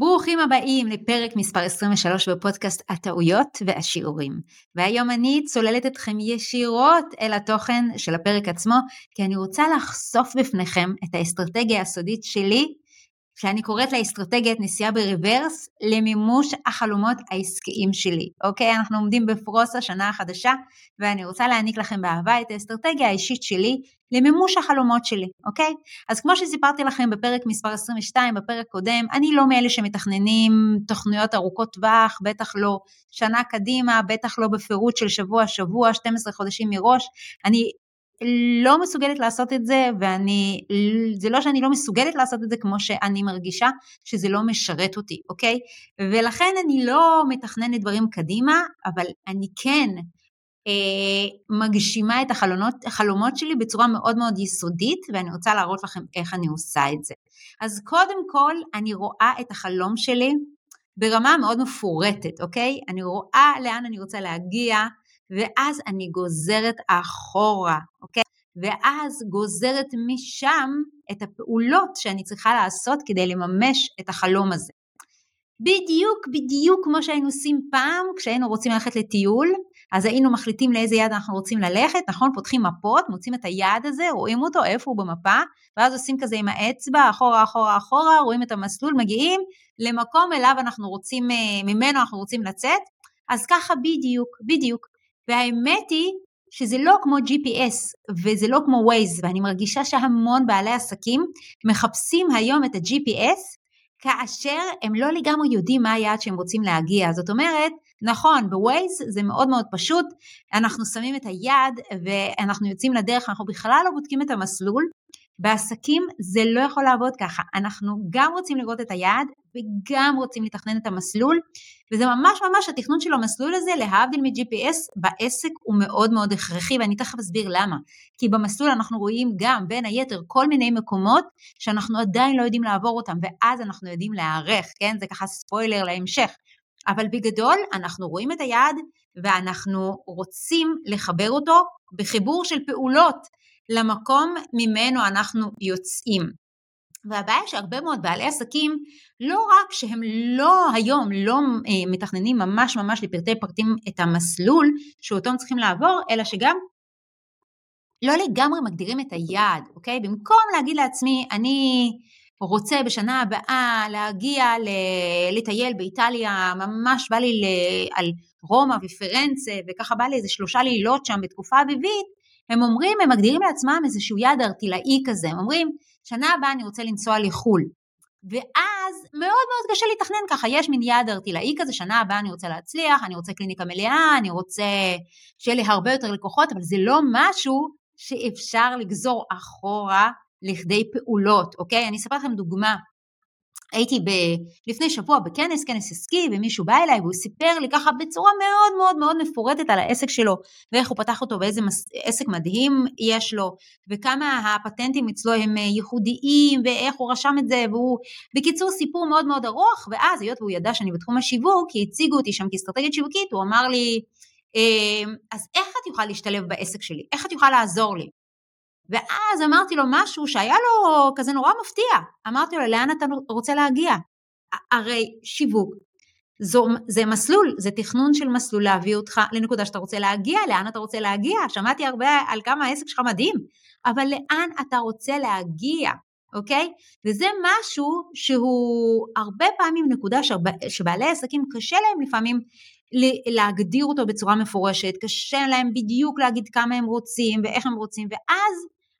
ברוכים הבאים לפרק מספר 23 בפודקאסט הטעויות והשיעורים. והיום אני צוללת אתכם ישירות אל התוכן של הפרק עצמו, כי אני רוצה לחשוף בפניכם את האסטרטגיה הסודית שלי שאני קוראת לה אסטרטגיית נסיעה ברוורס למימוש החלומות העסקיים שלי, אוקיי? אנחנו עומדים בפרוס השנה החדשה ואני רוצה להעניק לכם באהבה את האסטרטגיה האישית שלי למימוש החלומות שלי, אוקיי? אז כמו שסיפרתי לכם בפרק מספר 22, בפרק קודם, אני לא מאלה שמתכננים תוכניות ארוכות טווח, בטח לא שנה קדימה, בטח לא בפירוט של שבוע שבוע, 12 חודשים מראש, אני לא מסוגלת לעשות את זה ואני, זה לא שאני לא מסוגלת לעשות את זה כמו שאני מרגישה שזה לא משרת אותי, אוקיי? ולכן אני לא מתכננת דברים קדימה, אבל אני כן אה, מגשימה את החלומות, החלומות שלי בצורה מאוד מאוד יסודית ואני רוצה להראות לכם איך אני עושה את זה. אז קודם כל אני רואה את החלום שלי ברמה מאוד מפורטת, אוקיי? אני רואה לאן אני רוצה להגיע, ואז אני גוזרת אחורה, אוקיי? ואז גוזרת משם את הפעולות שאני צריכה לעשות כדי לממש את החלום הזה. בדיוק בדיוק כמו שהיינו עושים פעם כשהיינו רוצים ללכת לטיול, אז היינו מחליטים לאיזה יד אנחנו רוצים ללכת, נכון? פותחים מפות, מוצאים את היעד הזה, רואים אותו, איפה הוא במפה, ואז עושים כזה עם האצבע, אחורה, אחורה, אחורה, רואים את המסלול, מגיעים למקום אליו אנחנו רוצים, אה, ממנו אנחנו רוצים לצאת, אז ככה בדיוק, בדיוק. והאמת היא שזה לא כמו GPS וזה לא כמו Waze ואני מרגישה שהמון בעלי עסקים מחפשים היום את ה-GPS כאשר הם לא לגמרי יודעים מה היעד שהם רוצים להגיע. זאת אומרת, נכון, בווייז זה מאוד מאוד פשוט, אנחנו שמים את היעד ואנחנו יוצאים לדרך, אנחנו בכלל לא בודקים את המסלול, בעסקים זה לא יכול לעבוד ככה, אנחנו גם רוצים לראות את היעד וגם רוצים לתכנן את המסלול וזה ממש ממש התכנון של המסלול הזה להבדיל מ-GPS בעסק הוא מאוד מאוד הכרחי ואני תכף אסביר למה. כי במסלול אנחנו רואים גם בין היתר כל מיני מקומות שאנחנו עדיין לא יודעים לעבור אותם ואז אנחנו יודעים להיערך, כן? זה ככה ספוילר להמשך. אבל בגדול אנחנו רואים את היעד ואנחנו רוצים לחבר אותו בחיבור של פעולות למקום ממנו אנחנו יוצאים. והבעיה שהרבה מאוד בעלי עסקים לא רק שהם לא היום לא אה, מתכננים ממש ממש לפרטי פרטים את המסלול שאותו הם צריכים לעבור אלא שגם לא לגמרי מגדירים את היעד, אוקיי? במקום להגיד לעצמי אני רוצה בשנה הבאה להגיע לטייל באיטליה, ממש בא לי על רומא ופירנצה וככה בא לי איזה שלושה לילות שם בתקופה אביבית הם אומרים, הם מגדירים לעצמם איזשהו יעד ארטילאי כזה, הם אומרים, שנה הבאה אני רוצה לנסוע לחו"ל. ואז מאוד מאוד קשה לתכנן ככה, יש מין יעד ארטילאי כזה, שנה הבאה אני רוצה להצליח, אני רוצה קליניקה מלאה, אני רוצה שיהיה לי הרבה יותר לקוחות, אבל זה לא משהו שאפשר לגזור אחורה לכדי פעולות, אוקיי? אני אספר לכם דוגמה. הייתי ב, לפני שבוע בכנס, כנס עסקי, ומישהו בא אליי והוא סיפר לי ככה בצורה מאוד מאוד מאוד מפורטת על העסק שלו, ואיך הוא פתח אותו ואיזה מס, עסק מדהים יש לו, וכמה הפטנטים אצלו הם אה, ייחודיים, ואיך הוא רשם את זה, והוא, בקיצור סיפור מאוד מאוד ארוך, ואז היות והוא ידע שאני בתחום השיווק, כי הציגו אותי שם כאסטרטגית שיווקית, הוא אמר לי, אמ, אז איך את יכולה להשתלב בעסק שלי? איך את יכולה לעזור לי? ואז אמרתי לו משהו שהיה לו כזה נורא מפתיע. אמרתי לו, לאן אתה רוצה להגיע? הרי שיווק זו, זה מסלול, זה תכנון של מסלול להביא אותך לנקודה שאתה רוצה להגיע, לאן אתה רוצה להגיע. שמעתי הרבה על כמה העסק שלך מדהים, אבל לאן אתה רוצה להגיע, אוקיי? וזה משהו שהוא הרבה פעמים נקודה שבעלי עסקים קשה להם לפעמים להגדיר אותו בצורה מפורשת, קשה להם בדיוק להגיד כמה הם רוצים ואיך הם רוצים, ואז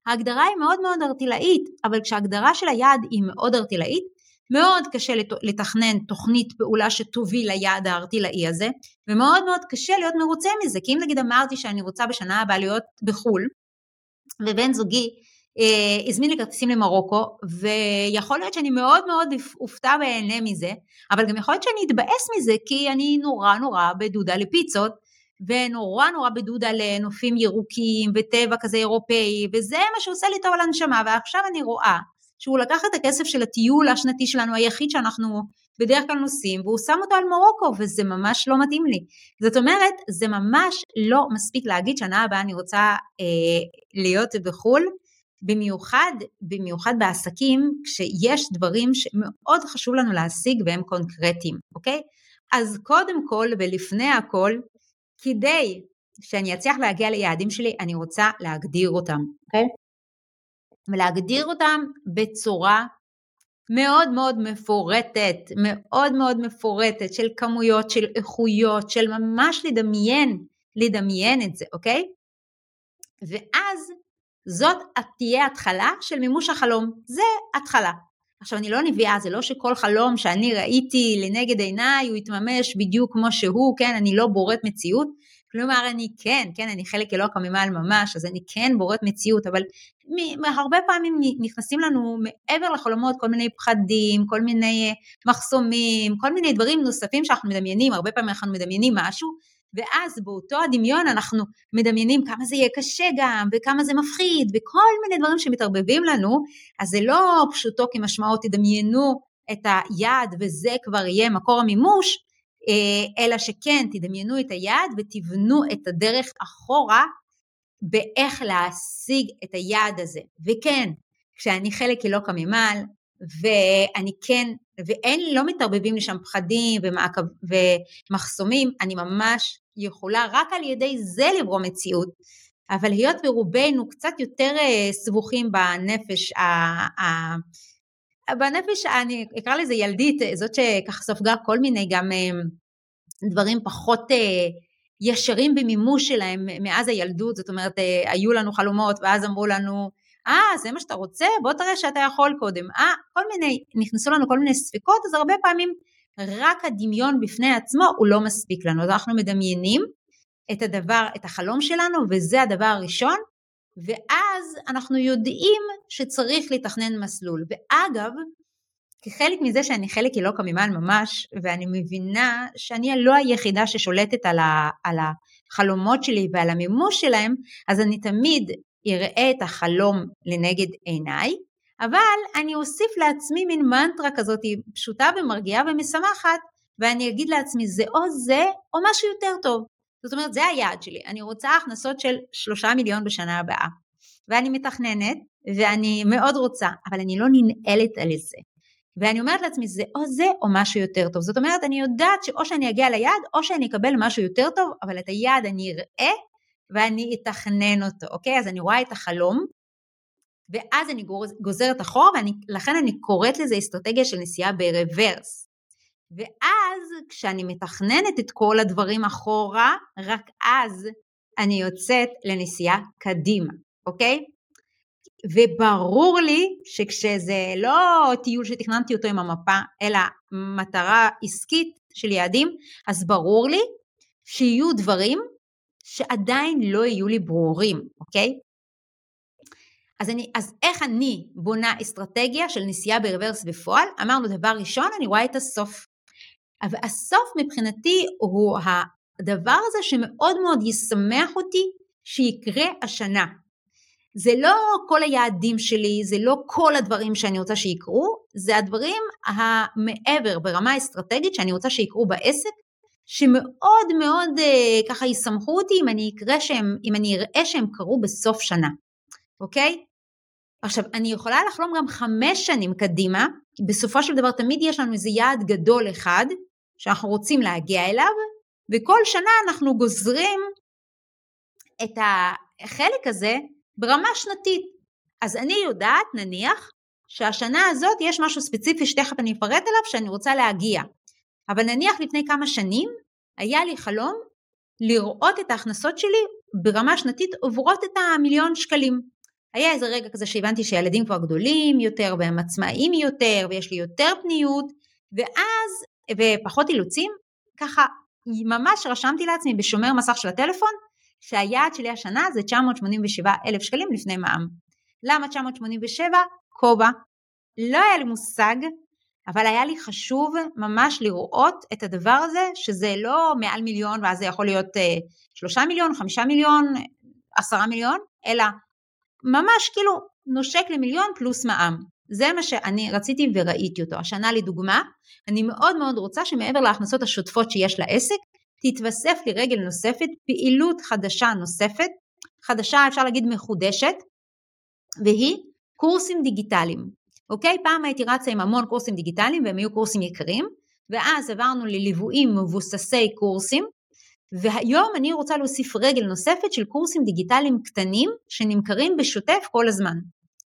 ההגדרה היא מאוד מאוד ארטילאית, אבל כשההגדרה של היעד היא מאוד ארטילאית, מאוד קשה לתכנן תוכנית פעולה שתוביל ליעד הארטילאי הזה, ומאוד מאוד קשה להיות מרוצה מזה, כי אם נגיד אמרתי שאני רוצה בשנה הבאה להיות בחו"ל, ובן זוגי אה, הזמין לי כרטיסים למרוקו, ויכול להיות שאני מאוד מאוד אופתע ואהנה מזה, אבל גם יכול להיות שאני אתבאס מזה, כי אני נורא נורא בדודה לפיצות, ונורא נורא בדוד על נופים ירוקים וטבע כזה אירופאי, וזה מה שעושה לי טוב על הנשמה, ועכשיו אני רואה שהוא לקח את הכסף של הטיול השנתי שלנו היחיד שאנחנו בדרך כלל נוסעים, והוא שם אותו על מרוקו, וזה ממש לא מתאים לי. זאת אומרת, זה ממש לא מספיק להגיד שנה הבאה אני רוצה אה, להיות בחו"ל, במיוחד, במיוחד בעסקים, כשיש דברים שמאוד חשוב לנו להשיג והם קונקרטיים, אוקיי? אז קודם כל ולפני הכל, כדי שאני אצליח להגיע ליעדים שלי, אני רוצה להגדיר אותם, אוקיי? ולהגדיר אותם בצורה מאוד מאוד מפורטת, מאוד מאוד מפורטת, של כמויות, של איכויות, של ממש לדמיין, לדמיין את זה, אוקיי? ואז זאת תהיה התחלה של מימוש החלום, זה התחלה. עכשיו אני לא נביאה, זה לא שכל חלום שאני ראיתי לנגד עיניי הוא יתממש בדיוק כמו שהוא, כן, אני לא בוראת מציאות, כלומר אני כן, כן, אני חלק אלוק הממעל ממש, אז אני כן בוראת מציאות, אבל הרבה פעמים נכנסים לנו מעבר לחלומות כל מיני פחדים, כל מיני אה, מחסומים, כל מיני דברים נוספים שאנחנו מדמיינים, הרבה פעמים אנחנו מדמיינים משהו, ואז באותו הדמיון אנחנו מדמיינים כמה זה יהיה קשה גם, וכמה זה מפחיד, וכל מיני דברים שמתערבבים לנו, אז זה לא פשוטו כמשמעו, תדמיינו את היעד וזה כבר יהיה מקור המימוש, אה, אלא שכן, תדמיינו את היעד ותבנו את הדרך אחורה באיך להשיג את היעד הזה. וכן, כשאני חלק אלוק הממעל, ואני כן, ואין, לא מתערבבים לי שם פחדים ומעקב, ומחסומים, אני ממש יכולה רק על ידי זה לברוא מציאות. אבל היות ורובנו קצת יותר אה, סבוכים בנפש, ה, ה, בנפש, אני אקרא לזה ילדית, זאת שככה סופגה כל מיני גם אה, דברים פחות אה, ישרים במימוש שלהם מאז הילדות, זאת אומרת, היו לנו חלומות ואז אמרו לנו, אה, זה מה שאתה רוצה? בוא תראה שאתה יכול קודם. אה, כל מיני, נכנסו לנו כל מיני ספקות, אז הרבה פעמים רק הדמיון בפני עצמו הוא לא מספיק לנו. אז אנחנו מדמיינים את הדבר, את החלום שלנו, וזה הדבר הראשון, ואז אנחנו יודעים שצריך לתכנן מסלול. ואגב, כחלק מזה שאני חלק אלוק המימן ממש, ואני מבינה שאני לא היחידה ששולטת על, ה, על החלומות שלי ועל המימוש שלהם, אז אני תמיד אראה את החלום לנגד עיניי, אבל אני אוסיף לעצמי מין מנטרה כזאת פשוטה ומרגיעה ומשמחת, ואני אגיד לעצמי זה או זה או משהו יותר טוב. זאת אומרת זה היעד שלי, אני רוצה הכנסות של שלושה מיליון בשנה הבאה, ואני מתכננת ואני מאוד רוצה, אבל אני לא ננעלת על זה. ואני אומרת לעצמי זה או זה או משהו יותר טוב. זאת אומרת אני יודעת שאו שאני אגיע ליעד או שאני אקבל משהו יותר טוב, אבל את היעד אני אראה ואני אתכנן אותו, אוקיי? אז אני רואה את החלום, ואז אני גוזרת אחורה, ולכן אני קוראת לזה אסטרטגיה של נסיעה ברוורס. ואז כשאני מתכננת את כל הדברים אחורה, רק אז אני יוצאת לנסיעה קדימה, אוקיי? וברור לי שכשזה לא טיול שתכננתי אותו עם המפה, אלא מטרה עסקית של יעדים, אז ברור לי שיהיו דברים שעדיין לא יהיו לי ברורים, אוקיי? אז, אני, אז איך אני בונה אסטרטגיה של נסיעה ברוורס בפועל? אמרנו דבר ראשון, אני רואה את הסוף. אבל הסוף מבחינתי הוא הדבר הזה שמאוד מאוד ישמח אותי שיקרה השנה. זה לא כל היעדים שלי, זה לא כל הדברים שאני רוצה שיקרו, זה הדברים המעבר ברמה האסטרטגית שאני רוצה שיקרו בעסק, שמאוד מאוד אה, ככה יסמכו אותי אם אני, שהם, אם אני אראה שהם קרו בסוף שנה, אוקיי? עכשיו, אני יכולה לחלום גם חמש שנים קדימה, בסופו של דבר תמיד יש לנו איזה יעד גדול אחד שאנחנו רוצים להגיע אליו, וכל שנה אנחנו גוזרים את החלק הזה ברמה שנתית. אז אני יודעת, נניח, שהשנה הזאת יש משהו ספציפי שתכף אני אפרט עליו שאני רוצה להגיע. אבל נניח לפני כמה שנים היה לי חלום לראות את ההכנסות שלי ברמה שנתית עוברות את המיליון שקלים. היה איזה רגע כזה שהבנתי שהילדים כבר גדולים יותר והם עצמאיים יותר ויש לי יותר פניות ואז, ופחות אילוצים, ככה ממש רשמתי לעצמי בשומר מסך של הטלפון שהיעד שלי השנה זה 987 אלף שקלים לפני מע"מ. למה 987? כובע. לא היה לי מושג אבל היה לי חשוב ממש לראות את הדבר הזה, שזה לא מעל מיליון ואז זה יכול להיות אה, שלושה מיליון, חמישה מיליון, עשרה מיליון, אלא ממש כאילו נושק למיליון פלוס מע"מ. זה מה שאני רציתי וראיתי אותו. השנה לדוגמה, אני מאוד מאוד רוצה שמעבר להכנסות השוטפות שיש לעסק, תתווסף לי רגל נוספת, פעילות חדשה נוספת, חדשה אפשר להגיד מחודשת, והיא קורסים דיגיטליים. אוקיי? פעם הייתי רצה עם המון קורסים דיגיטליים והם היו קורסים יקרים, ואז עברנו לליוויים מבוססי קורסים, והיום אני רוצה להוסיף רגל נוספת של קורסים דיגיטליים קטנים שנמכרים בשוטף כל הזמן.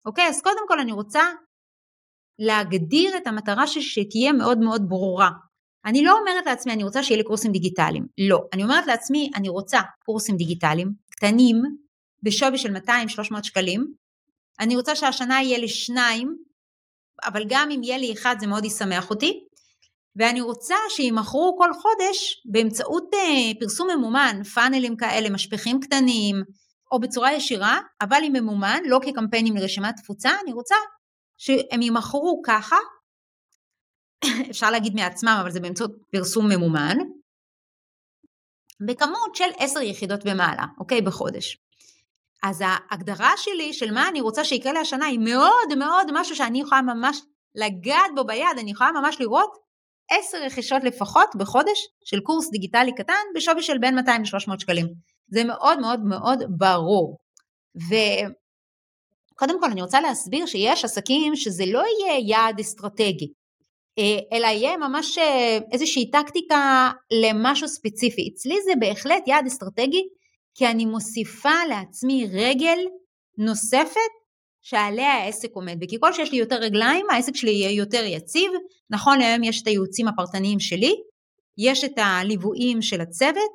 אוקיי? אז קודם כל אני רוצה להגדיר את המטרה שתהיה מאוד מאוד ברורה. אני לא אומרת לעצמי אני רוצה שיהיה לי קורסים דיגיטליים, לא. אני אומרת לעצמי אני רוצה קורסים דיגיטליים קטנים בשווי של 200-300 שקלים. אני רוצה שהשנה יהיה לי שניים, אבל גם אם יהיה לי אחד זה מאוד ישמח אותי. ואני רוצה שימכרו כל חודש באמצעות uh, פרסום ממומן, פאנלים כאלה, משפכים קטנים, או בצורה ישירה, אבל עם ממומן, לא כקמפיינים לרשימת תפוצה, אני רוצה שהם יימכרו ככה, אפשר להגיד מעצמם, אבל זה באמצעות פרסום ממומן, בכמות של עשר יחידות ומעלה, אוקיי? בחודש. אז ההגדרה שלי של מה אני רוצה שיקרה לי השנה היא מאוד מאוד משהו שאני יכולה ממש לגעת בו ביד, אני יכולה ממש לראות עשר רכישות לפחות בחודש של קורס דיגיטלי קטן בשווי של בין 200 ל-300 שקלים. זה מאוד מאוד מאוד ברור. וקודם כל אני רוצה להסביר שיש עסקים שזה לא יהיה יעד אסטרטגי, אה, אלא יהיה ממש אה, איזושהי טקטיקה למשהו ספציפי. אצלי זה בהחלט יעד אסטרטגי, כי אני מוסיפה לעצמי רגל נוספת שעליה העסק עומד, וככל שיש לי יותר רגליים העסק שלי יהיה יותר יציב, נכון להיום יש את הייעוצים הפרטניים שלי, יש את הליוויים של הצוות,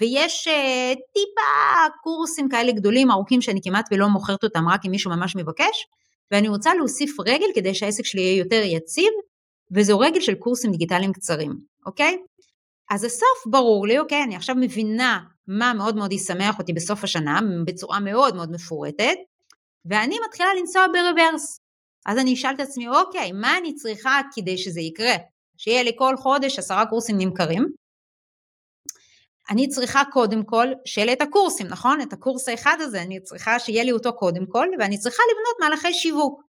ויש uh, טיפה קורסים כאלה גדולים ארוכים שאני כמעט ולא מוכרת אותם רק אם מישהו ממש מבקש, ואני רוצה להוסיף רגל כדי שהעסק שלי יהיה יותר יציב, וזו רגל של קורסים דיגיטליים קצרים, אוקיי? אז הסוף ברור לי, אוקיי, אני עכשיו מבינה מה מאוד מאוד ישמח אותי בסוף השנה בצורה מאוד מאוד מפורטת, ואני מתחילה לנסוע ברוורס. אז אני אשאל את עצמי, אוקיי, מה אני צריכה כדי שזה יקרה? שיהיה לי כל חודש עשרה קורסים נמכרים. אני צריכה קודם כל שיהיה לי את הקורסים, נכון? את הקורס האחד הזה, אני צריכה שיהיה לי אותו קודם כל, ואני צריכה לבנות מהלכי שיווק.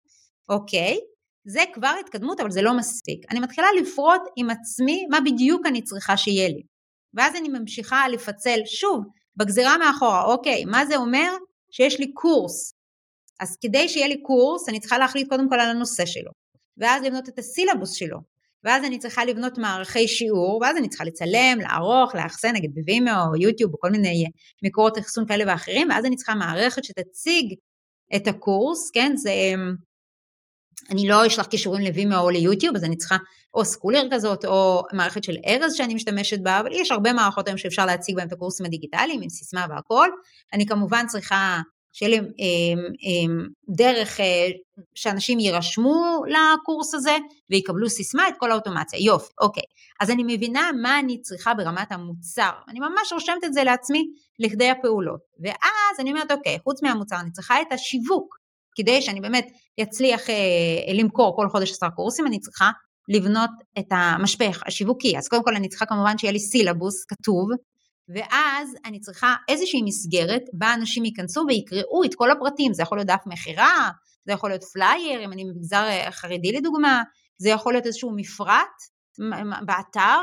אוקיי, זה כבר התקדמות, אבל זה לא מספיק. אני מתחילה לפרוט עם עצמי מה בדיוק אני צריכה שיהיה לי. ואז אני ממשיכה לפצל שוב בגזירה מאחורה, אוקיי, מה זה אומר? שיש לי קורס אז כדי שיהיה לי קורס, אני צריכה להחליט קודם כל על הנושא שלו, ואז לבנות את הסילבוס שלו, ואז אני צריכה לבנות מערכי שיעור, ואז אני צריכה לצלם, לערוך, לאחסן, נגיד בווימאו או יוטיוב או כל מיני מקורות אחסון כאלה ואחרים, ואז אני צריכה מערכת שתציג את הקורס, כן, זה, אני לא אשלח קישורים לווימאו או ליוטיוב, אז אני צריכה או סקולר כזאת, או מערכת של ארז שאני משתמשת בה, אבל יש הרבה מערכות היום שאפשר להציג בהן את הקורסים הדיגיטליים, עם סיסמה והכל. אני כמובן צריכה שיהיה לי אמ, אמ, דרך אה, שאנשים יירשמו לקורס הזה ויקבלו סיסמה את כל האוטומציה. יופי, אוקיי. אז אני מבינה מה אני צריכה ברמת המוצר. אני ממש רושמת את זה לעצמי לכדי הפעולות. ואז אני אומרת, אוקיי, חוץ מהמוצר אני צריכה את השיווק. כדי שאני באמת אצליח אה, למכור כל חודש עשרה קורסים, אני צריכה לבנות את המשפך השיווקי. אז קודם כל אני צריכה כמובן שיהיה לי סילבוס כתוב, ואז אני צריכה איזושהי מסגרת בה אנשים ייכנסו ויקראו את כל הפרטים, זה יכול להיות דף מכירה, זה יכול להיות פלייר, אם אני במגזר חרדי לדוגמה, זה יכול להיות איזשהו מפרט באתר,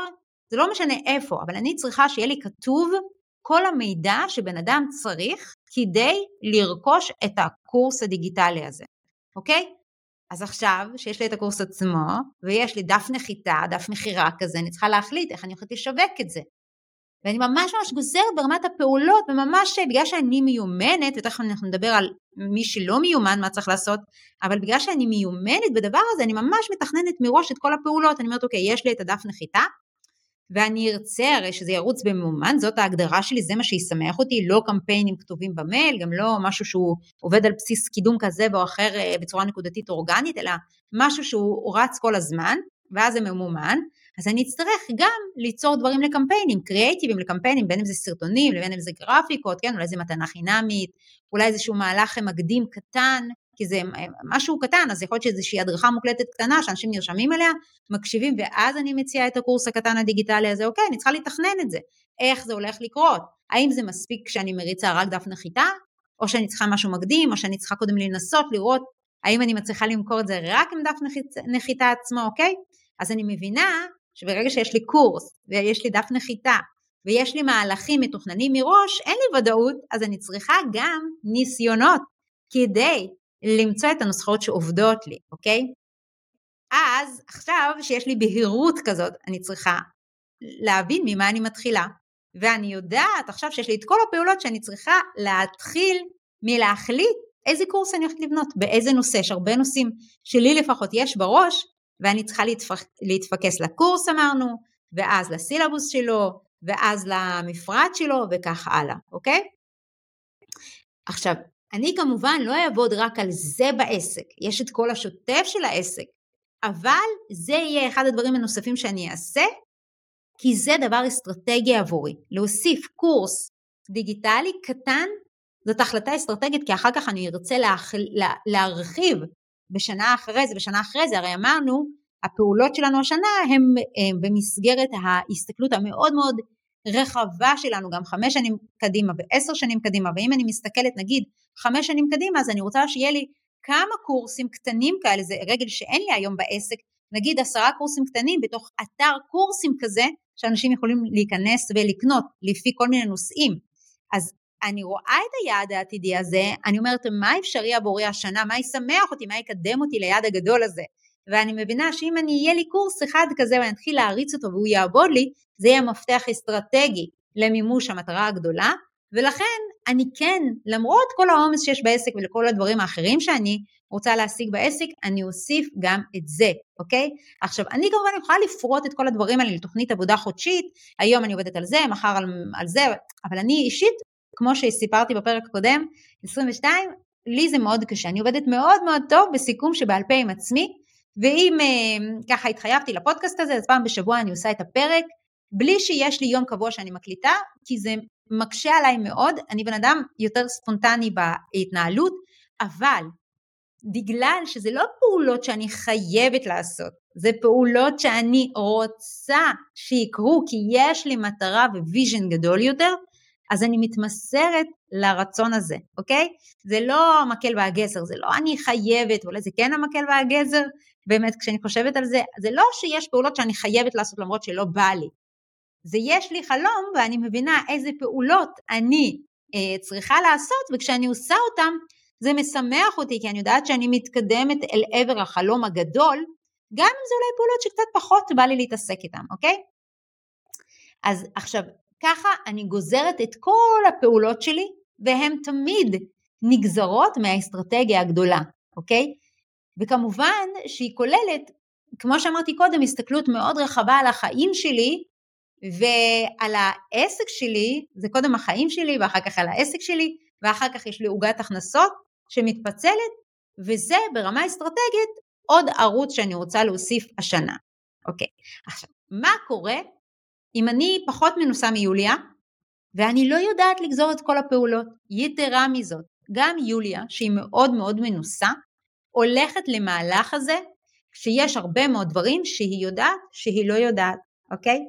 זה לא משנה איפה, אבל אני צריכה שיהיה לי כתוב כל המידע שבן אדם צריך כדי לרכוש את הקורס הדיגיטלי הזה, אוקיי? אז עכשיו שיש לי את הקורס עצמו ויש לי דף נחיתה, דף מכירה כזה, אני צריכה להחליט איך אני הולכת לשווק את זה. ואני ממש ממש גוזרת ברמת הפעולות, וממש בגלל שאני מיומנת, ותכף אנחנו נדבר על מי שלא מיומן מה צריך לעשות, אבל בגלל שאני מיומנת בדבר הזה, אני ממש מתכננת מראש את כל הפעולות, אני אומרת, אוקיי, יש לי את הדף נחיתה, ואני ארצה הרי שזה ירוץ במאומן, זאת ההגדרה שלי, זה מה שישמח אותי, לא קמפיינים כתובים במייל, גם לא משהו שהוא עובד על בסיס קידום כזה או אחר אה, בצורה נקודתית אורגנית, אלא משהו שהוא רץ כל הזמן, ואז זה ממומן, אז אני אצטרך גם ליצור דברים לקמפיינים, קריאייטיבים לקמפיינים, בין אם זה סרטונים, לבין אם זה גרפיקות, כן, אולי זה מתנה חינמית, אולי איזשהו מהלך מקדים קטן, כי זה משהו קטן, אז יכול להיות שאיזושהי הדרכה מוקלטת קטנה שאנשים נרשמים אליה, מקשיבים, ואז אני מציעה את הקורס הקטן הדיגיטלי הזה, אוקיי, אני צריכה לתכנן את זה, איך זה הולך לקרות, האם זה מספיק כשאני מריצה רק דף נחיתה, או שאני צריכה משהו מקדים, או שאני צריכה קודם לנסות לראות האם אני מצליחה למכור את זה רק עם דף נחיתה עצמו, אוקיי? אז אני מבינה שברגע שיש לי קורס ויש לי דף נחיתה ויש לי מהלכים מתוכננים מראש, אין לי ודאות, אז אני צריכה גם ניסיונות כדי למצוא את הנוסחאות שעובדות לי, אוקיי? אז עכשיו שיש לי בהירות כזאת, אני צריכה להבין ממה אני מתחילה. ואני יודעת עכשיו שיש לי את כל הפעולות שאני צריכה להתחיל מלהחליט איזה קורס אני הולכת לבנות, באיזה נושא, יש הרבה נושאים שלי לפחות יש בראש, ואני צריכה להתפק, להתפקס לקורס אמרנו, ואז לסילבוס שלו, ואז למפרט שלו, וכך הלאה, אוקיי? עכשיו, אני כמובן לא אעבוד רק על זה בעסק, יש את כל השוטף של העסק, אבל זה יהיה אחד הדברים הנוספים שאני אעשה, כי זה דבר אסטרטגי עבורי. להוסיף קורס דיגיטלי קטן, זאת החלטה אסטרטגית, כי אחר כך אני ארצה להח... לה... להרחיב בשנה אחרי זה, בשנה אחרי זה, הרי אמרנו, הפעולות שלנו השנה הם, הם במסגרת ההסתכלות המאוד מאוד רחבה שלנו, גם חמש שנים קדימה ועשר שנים קדימה, ואם אני מסתכלת נגיד חמש שנים קדימה, אז אני רוצה שיהיה לי כמה קורסים קטנים כאלה, זה רגל שאין לי היום בעסק, נגיד עשרה קורסים קטנים בתוך אתר קורסים כזה, שאנשים יכולים להיכנס ולקנות לפי כל מיני נושאים. אז אני רואה את היעד העתידי הזה, אני אומרת מה אפשרי עבורי השנה, מה ישמח אותי, מה יקדם אותי ליעד הגדול הזה. ואני מבינה שאם אני אהיה לי קורס אחד כזה ואני אתחיל להריץ אותו והוא יעבוד לי, זה יהיה מפתח אסטרטגי למימוש המטרה הגדולה, ולכן אני כן, למרות כל העומס שיש בעסק ולכל הדברים האחרים שאני רוצה להשיג בעסק, אני אוסיף גם את זה, אוקיי? עכשיו, אני כמובן יכולה לפרוט את כל הדברים האלה לתוכנית עבודה חודשית, היום אני עובדת על זה, מחר על, על זה, אבל אני אישית, כמו שסיפרתי בפרק הקודם, 22, לי זה מאוד קשה, אני עובדת מאוד מאוד טוב בסיכום שבעל פה עם עצמי, ואם אה, ככה התחייבתי לפודקאסט הזה, אז פעם בשבוע אני עושה את הפרק, בלי שיש לי יום קבוע שאני מקליטה, כי זה מקשה עליי מאוד, אני בן אדם יותר ספונטני בהתנהלות, אבל בגלל שזה לא פעולות שאני חייבת לעשות, זה פעולות שאני רוצה שיקרו כי יש לי מטרה vision גדול יותר, אז אני מתמסרת לרצון הזה, אוקיי? זה לא המקל והגזר, זה לא אני חייבת, אולי זה כן המקל והגזר, באמת כשאני חושבת על זה, זה לא שיש פעולות שאני חייבת לעשות למרות שלא בא לי. זה יש לי חלום ואני מבינה איזה פעולות אני אה, צריכה לעשות וכשאני עושה אותן זה משמח אותי כי אני יודעת שאני מתקדמת אל עבר החלום הגדול, גם אם זה אולי פעולות שקצת פחות בא לי להתעסק איתן, אוקיי? אז עכשיו, ככה אני גוזרת את כל הפעולות שלי והן תמיד נגזרות מהאסטרטגיה הגדולה, אוקיי? וכמובן שהיא כוללת, כמו שאמרתי קודם, הסתכלות מאוד רחבה על החיים שלי ועל העסק שלי, זה קודם החיים שלי ואחר כך על העסק שלי ואחר כך יש לי עוגת הכנסות שמתפצלת וזה ברמה אסטרטגית עוד ערוץ שאני רוצה להוסיף השנה. אוקיי, עכשיו מה קורה אם אני פחות מנוסה מיוליה ואני לא יודעת לגזור את כל הפעולות? יתרה מזאת, גם יוליה שהיא מאוד מאוד מנוסה הולכת למהלך הזה כשיש הרבה מאוד דברים שהיא יודעת שהיא לא יודעת, אוקיי?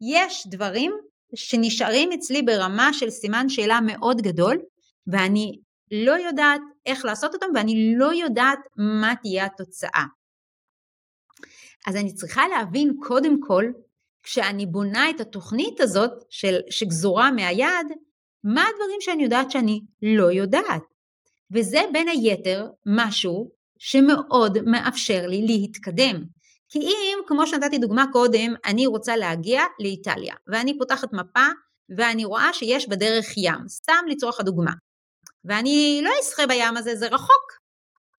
יש דברים שנשארים אצלי ברמה של סימן שאלה מאוד גדול ואני לא יודעת איך לעשות אותם ואני לא יודעת מה תהיה התוצאה. אז אני צריכה להבין קודם כל, כשאני בונה את התוכנית הזאת של, שגזורה מהיד, מה הדברים שאני יודעת שאני לא יודעת. וזה בין היתר משהו שמאוד מאפשר לי להתקדם. כי אם, כמו שנתתי דוגמה קודם, אני רוצה להגיע לאיטליה, ואני פותחת מפה ואני רואה שיש בדרך ים, סתם לצורך הדוגמה. ואני לא אשחה בים הזה, זה רחוק.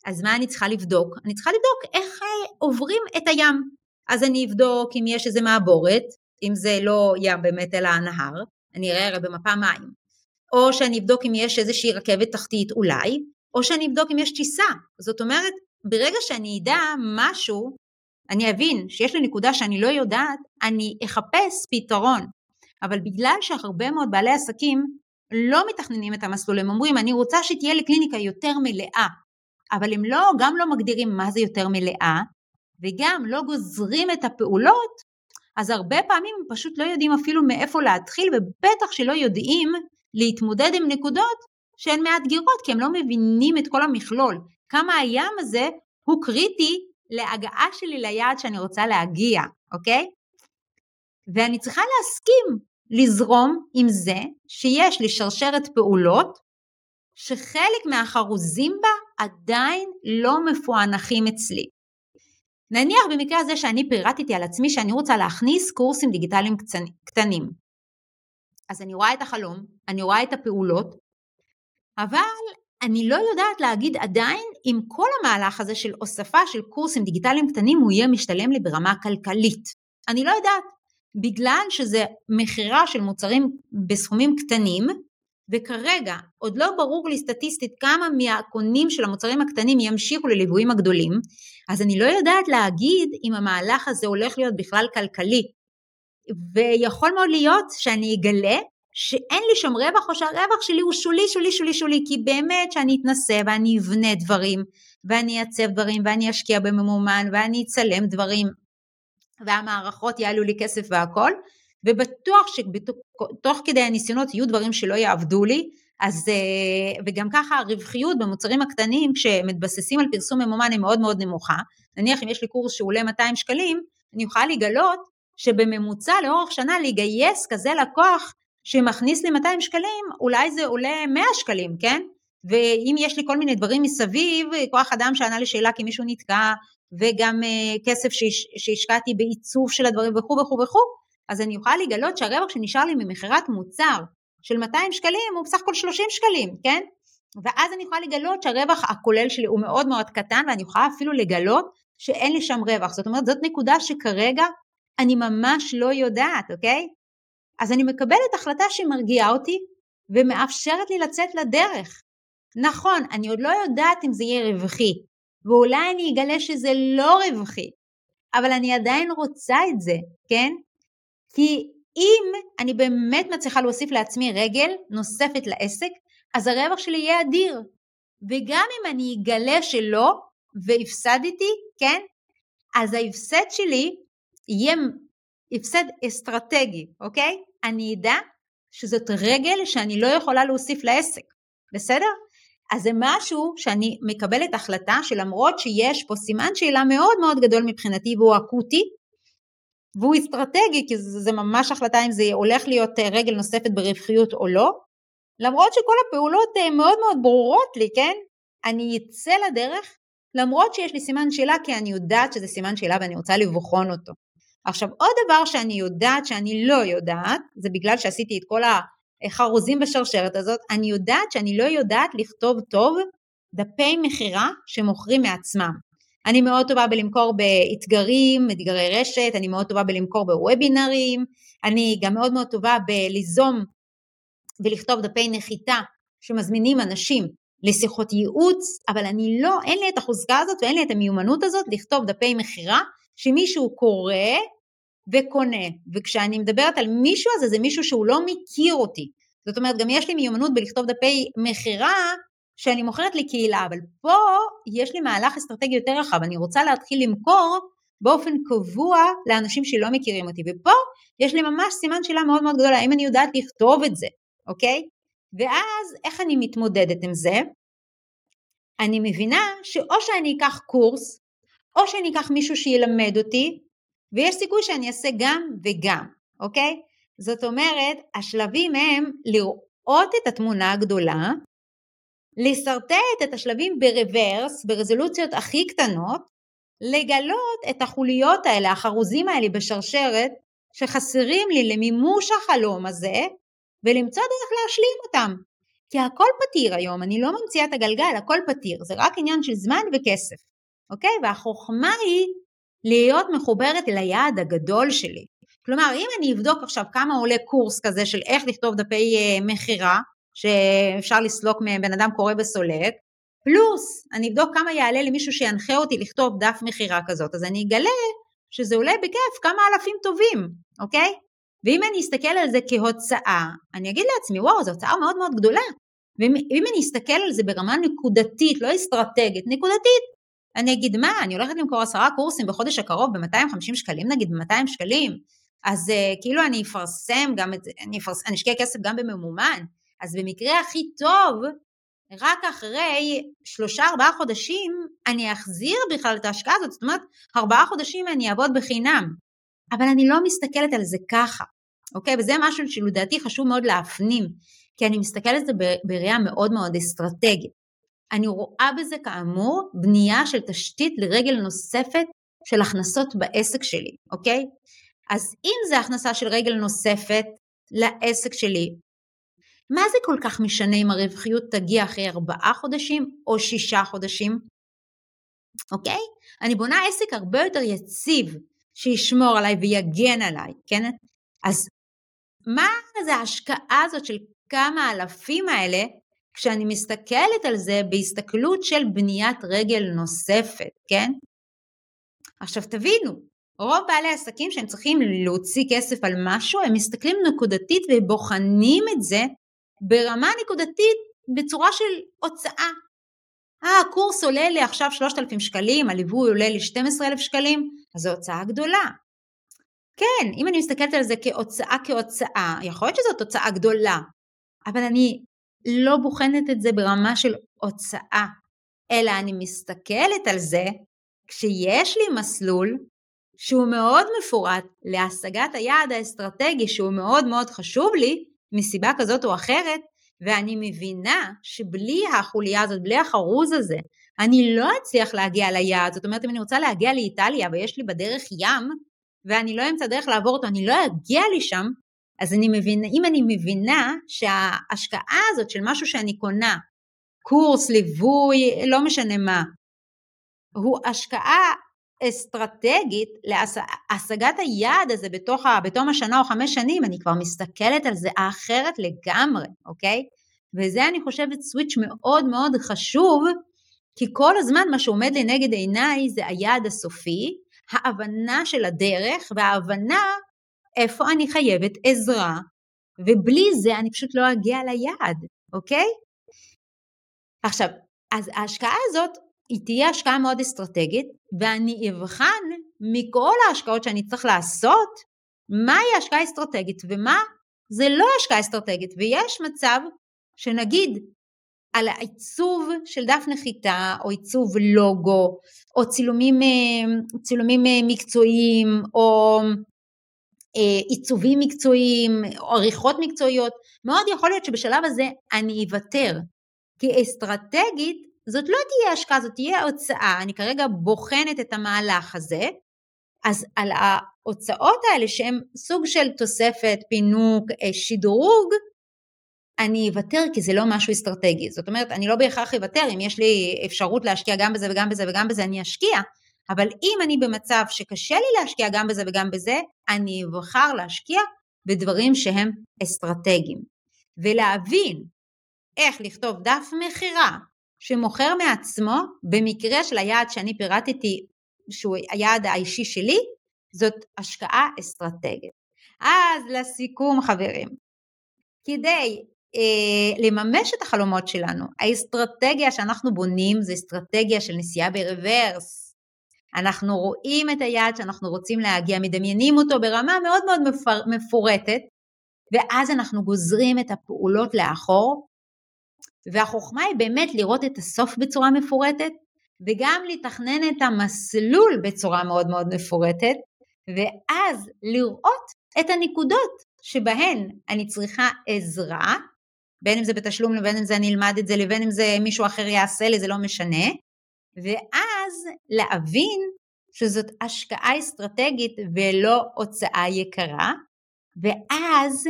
אז מה אני צריכה לבדוק? אני צריכה לבדוק איך עוברים את הים. אז אני אבדוק אם יש איזה מעבורת, אם זה לא ים באמת אלא הנהר, אני אראה הרי במפה מים. או שאני אבדוק אם יש איזושהי רכבת תחתית אולי, או שאני אבדוק אם יש טיסה. זאת אומרת, ברגע שאני אדע משהו, אני אבין שיש לי נקודה שאני לא יודעת, אני אחפש פתרון. אבל בגלל שהרבה מאוד בעלי עסקים לא מתכננים את המסלול, הם אומרים אני רוצה שתהיה לי קליניקה יותר מלאה, אבל הם לא, גם לא מגדירים מה זה יותר מלאה, וגם לא גוזרים את הפעולות, אז הרבה פעמים הם פשוט לא יודעים אפילו מאיפה להתחיל, ובטח שלא יודעים להתמודד עם נקודות שהן מאתגרות, כי הם לא מבינים את כל המכלול. כמה הים הזה הוא קריטי להגעה שלי ליעד שאני רוצה להגיע, אוקיי? ואני צריכה להסכים לזרום עם זה שיש לי שרשרת פעולות שחלק מהחרוזים בה עדיין לא מפוענחים אצלי. נניח במקרה הזה שאני פירטתי על עצמי שאני רוצה להכניס קורסים דיגיטליים קטנים. אז אני רואה את החלום, אני רואה את הפעולות, אבל אני לא יודעת להגיד עדיין אם כל המהלך הזה של הוספה של קורסים דיגיטליים קטנים הוא יהיה משתלם לי ברמה כלכלית. אני לא יודעת, בגלל שזה מכירה של מוצרים בסכומים קטנים, וכרגע עוד לא ברור לי סטטיסטית כמה מהקונים של המוצרים הקטנים ימשיכו לליוויים הגדולים, אז אני לא יודעת להגיד אם המהלך הזה הולך להיות בכלל כלכלי. ויכול מאוד להיות שאני אגלה שאין לי שם רווח או שהרווח שלי הוא שולי שולי שולי שולי כי באמת שאני אתנסה ואני אבנה דברים ואני אעצב דברים ואני אשקיע בממומן ואני אצלם דברים והמערכות יעלו לי כסף והכל ובטוח שתוך כדי הניסיונות יהיו דברים שלא יעבדו לי אז אה, וגם ככה הרווחיות במוצרים הקטנים כשמתבססים על פרסום ממומן היא מאוד מאוד נמוכה נניח אם יש לי קורס שעולה 200 שקלים אני אוכל לגלות שבממוצע לאורך שנה לגייס כזה לקוח שמכניס לי 200 שקלים, אולי זה עולה 100 שקלים, כן? ואם יש לי כל מיני דברים מסביב, כוח אדם שענה לשאלה כי מישהו נתקע, וגם uh, כסף שהש, שהשקעתי בעיצוב של הדברים וכו' וכו' וכו', אז אני אוכל לגלות שהרווח שנשאר לי ממכירת מוצר של 200 שקלים הוא בסך הכל 30 שקלים, כן? ואז אני יכולה לגלות שהרווח הכולל שלי הוא מאוד מאוד קטן ואני יכולה אפילו לגלות שאין לי שם רווח. זאת אומרת, זאת נקודה שכרגע אני ממש לא יודעת, אוקיי? אז אני מקבלת החלטה שמרגיעה אותי ומאפשרת לי לצאת לדרך. נכון, אני עוד לא יודעת אם זה יהיה רווחי, ואולי אני אגלה שזה לא רווחי, אבל אני עדיין רוצה את זה, כן? כי אם אני באמת מצליחה להוסיף לעצמי רגל נוספת לעסק, אז הרווח שלי יהיה אדיר. וגם אם אני אגלה שלא, והפסדתי, כן? אז ההפסד שלי יהיה הפסד אסטרטגי, אוקיי? אני אדע שזאת רגל שאני לא יכולה להוסיף לעסק, בסדר? אז זה משהו שאני מקבלת החלטה שלמרות שיש פה סימן שאלה מאוד מאוד גדול מבחינתי והוא אקוטי והוא אסטרטגי כי זה, זה ממש החלטה אם זה הולך להיות אה, רגל נוספת ברווחיות או לא, למרות שכל הפעולות אה, מאוד מאוד ברורות לי, כן? אני אצא לדרך למרות שיש לי סימן שאלה כי אני יודעת שזה סימן שאלה ואני רוצה לבחון אותו. עכשיו עוד דבר שאני יודעת שאני לא יודעת, זה בגלל שעשיתי את כל החרוזים בשרשרת הזאת, אני יודעת שאני לא יודעת לכתוב טוב דפי מכירה שמוכרים מעצמם. אני מאוד טובה בלמכור באתגרים, אתגרי רשת, אני מאוד טובה בלמכור בוובינרים, אני גם מאוד מאוד טובה בליזום ולכתוב דפי נחיתה שמזמינים אנשים לשיחות ייעוץ, אבל אני לא, אין לי את החוזקה הזאת ואין לי את המיומנות הזאת לכתוב דפי מכירה שמישהו קורא וקונה, וכשאני מדברת על מישהו הזה זה מישהו שהוא לא מכיר אותי. זאת אומרת גם יש לי מיומנות בלכתוב דפי מכירה שאני מוכרת לקהילה, אבל פה יש לי מהלך אסטרטגי יותר רחב, אני רוצה להתחיל למכור באופן קבוע לאנשים שלא מכירים אותי, ופה יש לי ממש סימן שאלה מאוד מאוד גדולה, האם אני יודעת לכתוב את זה, אוקיי? ואז איך אני מתמודדת עם זה? אני מבינה שאו שאני אקח קורס או שאני אקח מישהו שילמד אותי, ויש סיכוי שאני אעשה גם וגם, אוקיי? זאת אומרת, השלבים הם לראות את התמונה הגדולה, לשרטט את השלבים ברוורס, ברזולוציות הכי קטנות, לגלות את החוליות האלה, החרוזים האלה בשרשרת, שחסרים לי למימוש החלום הזה, ולמצוא דרך להשלים אותם. כי הכל פתיר היום, אני לא ממציאה את הגלגל, הכל פתיר, זה רק עניין של זמן וכסף. אוקיי? והחוכמה היא להיות מחוברת ליעד הגדול שלי. כלומר, אם אני אבדוק עכשיו כמה עולה קורס כזה של איך לכתוב דפי uh, מכירה, שאפשר לסלוק מבן אדם קורא וסולק, פלוס אני אבדוק כמה יעלה למישהו שינחה אותי לכתוב דף מכירה כזאת, אז אני אגלה שזה עולה בכיף כמה אלפים טובים, אוקיי? ואם אני אסתכל על זה כהוצאה, אני אגיד לעצמי, וואו, זו הוצאה מאוד מאוד גדולה. ואם אני אסתכל על זה ברמה נקודתית, לא אסטרטגית, נקודתית, אני אגיד מה, אני הולכת למכור עשרה קורסים בחודש הקרוב ב-250 שקלים נגיד, ב-200 שקלים, אז uh, כאילו אני אפרסם גם את זה, אני אשקיע כסף גם בממומן, אז במקרה הכי טוב, רק אחרי שלושה ארבעה חודשים אני אחזיר בכלל את ההשקעה הזאת, זאת אומרת ארבעה חודשים אני אעבוד בחינם, אבל אני לא מסתכלת על זה ככה, אוקיי? וזה משהו שלדעתי חשוב מאוד להפנים, כי אני מסתכלת על זה בראייה מאוד מאוד אסטרטגית. אני רואה בזה כאמור בנייה של תשתית לרגל נוספת של הכנסות בעסק שלי, אוקיי? אז אם זה הכנסה של רגל נוספת לעסק שלי, מה זה כל כך משנה אם הרווחיות תגיע אחרי ארבעה חודשים או שישה חודשים? אוקיי? אני בונה עסק הרבה יותר יציב שישמור עליי ויגן עליי, כן? אז מה זה ההשקעה הזאת של כמה אלפים האלה כשאני מסתכלת על זה בהסתכלות של בניית רגל נוספת, כן? עכשיו תבינו, רוב בעלי עסקים שהם צריכים להוציא כסף על משהו, הם מסתכלים נקודתית ובוחנים את זה ברמה נקודתית בצורה של הוצאה. אה, הקורס עולה לי עכשיו 3,000 שקלים, הליווי עולה לי 12,000 שקלים, אז זו הוצאה גדולה. כן, אם אני מסתכלת על זה כהוצאה כהוצאה, יכול להיות שזאת הוצאה גדולה, אבל אני לא בוחנת את זה ברמה של הוצאה, אלא אני מסתכלת על זה כשיש לי מסלול שהוא מאוד מפורט להשגת היעד האסטרטגי שהוא מאוד מאוד חשוב לי, מסיבה כזאת או אחרת, ואני מבינה שבלי החוליה הזאת, בלי החרוז הזה, אני לא אצליח להגיע ליעד. זאת אומרת, אם אני רוצה להגיע לאיטליה ויש לי בדרך ים, ואני לא אמצא דרך לעבור אותו, אני לא אגיע לשם, אז אני מבינה, אם אני מבינה שההשקעה הזאת של משהו שאני קונה, קורס, ליווי, לא משנה מה, הוא השקעה אסטרטגית להשגת היעד הזה בתוך, בתום השנה או חמש שנים, אני כבר מסתכלת על זה אחרת לגמרי, אוקיי? וזה אני חושבת סוויץ' מאוד מאוד חשוב, כי כל הזמן מה שעומד לנגד עיניי זה היעד הסופי, ההבנה של הדרך וההבנה איפה אני חייבת עזרה, ובלי זה אני פשוט לא אגיע ליעד, אוקיי? עכשיו, אז ההשקעה הזאת היא תהיה השקעה מאוד אסטרטגית, ואני אבחן מכל ההשקעות שאני צריך לעשות, מהי השקעה אסטרטגית ומה זה לא השקעה אסטרטגית. ויש מצב שנגיד על העיצוב של דף נחיתה, או עיצוב לוגו, או צילומים, אה, צילומים אה, מקצועיים, או אה, עיצובים מקצועיים, או עריכות מקצועיות, מאוד יכול להיות שבשלב הזה אני אוותר. כי אסטרטגית זאת לא תהיה השקעה, זאת תהיה הוצאה, אני כרגע בוחנת את המהלך הזה, אז על ההוצאות האלה שהן סוג של תוספת, פינוק, אה, שדרוג, אני אוותר כי זה לא משהו אסטרטגי. זאת אומרת, אני לא בהכרח אוותר, אם יש לי אפשרות להשקיע גם בזה וגם בזה וגם בזה, אני אשקיע. אבל אם אני במצב שקשה לי להשקיע גם בזה וגם בזה, אני אבחר להשקיע בדברים שהם אסטרטגיים. ולהבין איך לכתוב דף מכירה שמוכר מעצמו, במקרה של היעד שאני פירטתי, שהוא היעד האישי שלי, זאת השקעה אסטרטגית. אז לסיכום חברים, כדי אה, לממש את החלומות שלנו, האסטרטגיה שאנחנו בונים זה אסטרטגיה של נסיעה ברוורס. אנחנו רואים את היעד שאנחנו רוצים להגיע, מדמיינים אותו ברמה מאוד מאוד מפור, מפורטת, ואז אנחנו גוזרים את הפעולות לאחור, והחוכמה היא באמת לראות את הסוף בצורה מפורטת, וגם לתכנן את המסלול בצורה מאוד מאוד מפורטת, ואז לראות את הנקודות שבהן אני צריכה עזרה, בין אם זה בתשלום לבין אם זה אני אלמד את זה לבין אם זה מישהו אחר יעשה לי, זה לא משנה, ואז להבין שזאת השקעה אסטרטגית ולא הוצאה יקרה, ואז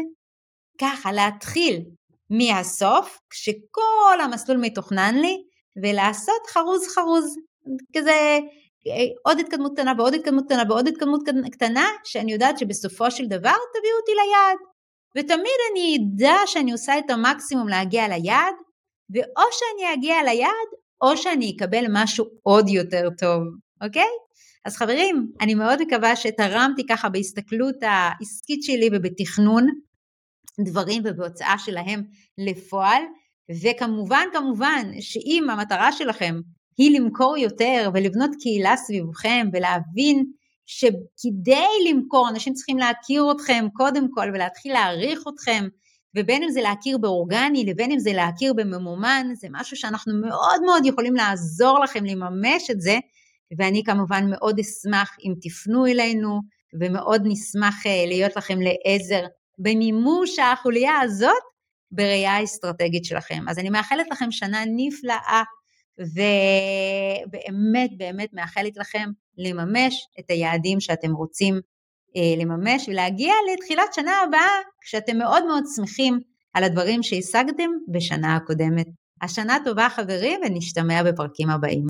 ככה להתחיל מהסוף, כשכל המסלול מתוכנן לי, ולעשות חרוז חרוז, כזה עוד התקדמות קטנה ועוד התקדמות קטנה ועוד התקדמות קטנה, שאני יודעת שבסופו של דבר תביאו אותי ליעד. ותמיד אני אדע שאני עושה את המקסימום להגיע ליעד, ואו שאני אגיע ליעד, או שאני אקבל משהו עוד יותר טוב, אוקיי? אז חברים, אני מאוד מקווה שתרמתי ככה בהסתכלות העסקית שלי ובתכנון דברים ובהוצאה שלהם לפועל, וכמובן כמובן שאם המטרה שלכם היא למכור יותר ולבנות קהילה סביבכם ולהבין שכדי למכור אנשים צריכים להכיר אתכם קודם כל ולהתחיל להעריך אתכם ובין אם זה להכיר באורגני לבין אם זה להכיר בממומן, זה משהו שאנחנו מאוד מאוד יכולים לעזור לכם לממש את זה, ואני כמובן מאוד אשמח אם תפנו אלינו, ומאוד נשמח אה, להיות לכם לעזר במימוש החוליה הזאת, בראייה האסטרטגית שלכם. אז אני מאחלת לכם שנה נפלאה, ובאמת באמת מאחלת לכם לממש את היעדים שאתם רוצים אה, לממש ולהגיע לתחילת שנה הבאה כשאתם מאוד מאוד שמחים על הדברים שהשגתם בשנה הקודמת. השנה טובה חברים ונשתמע בפרקים הבאים.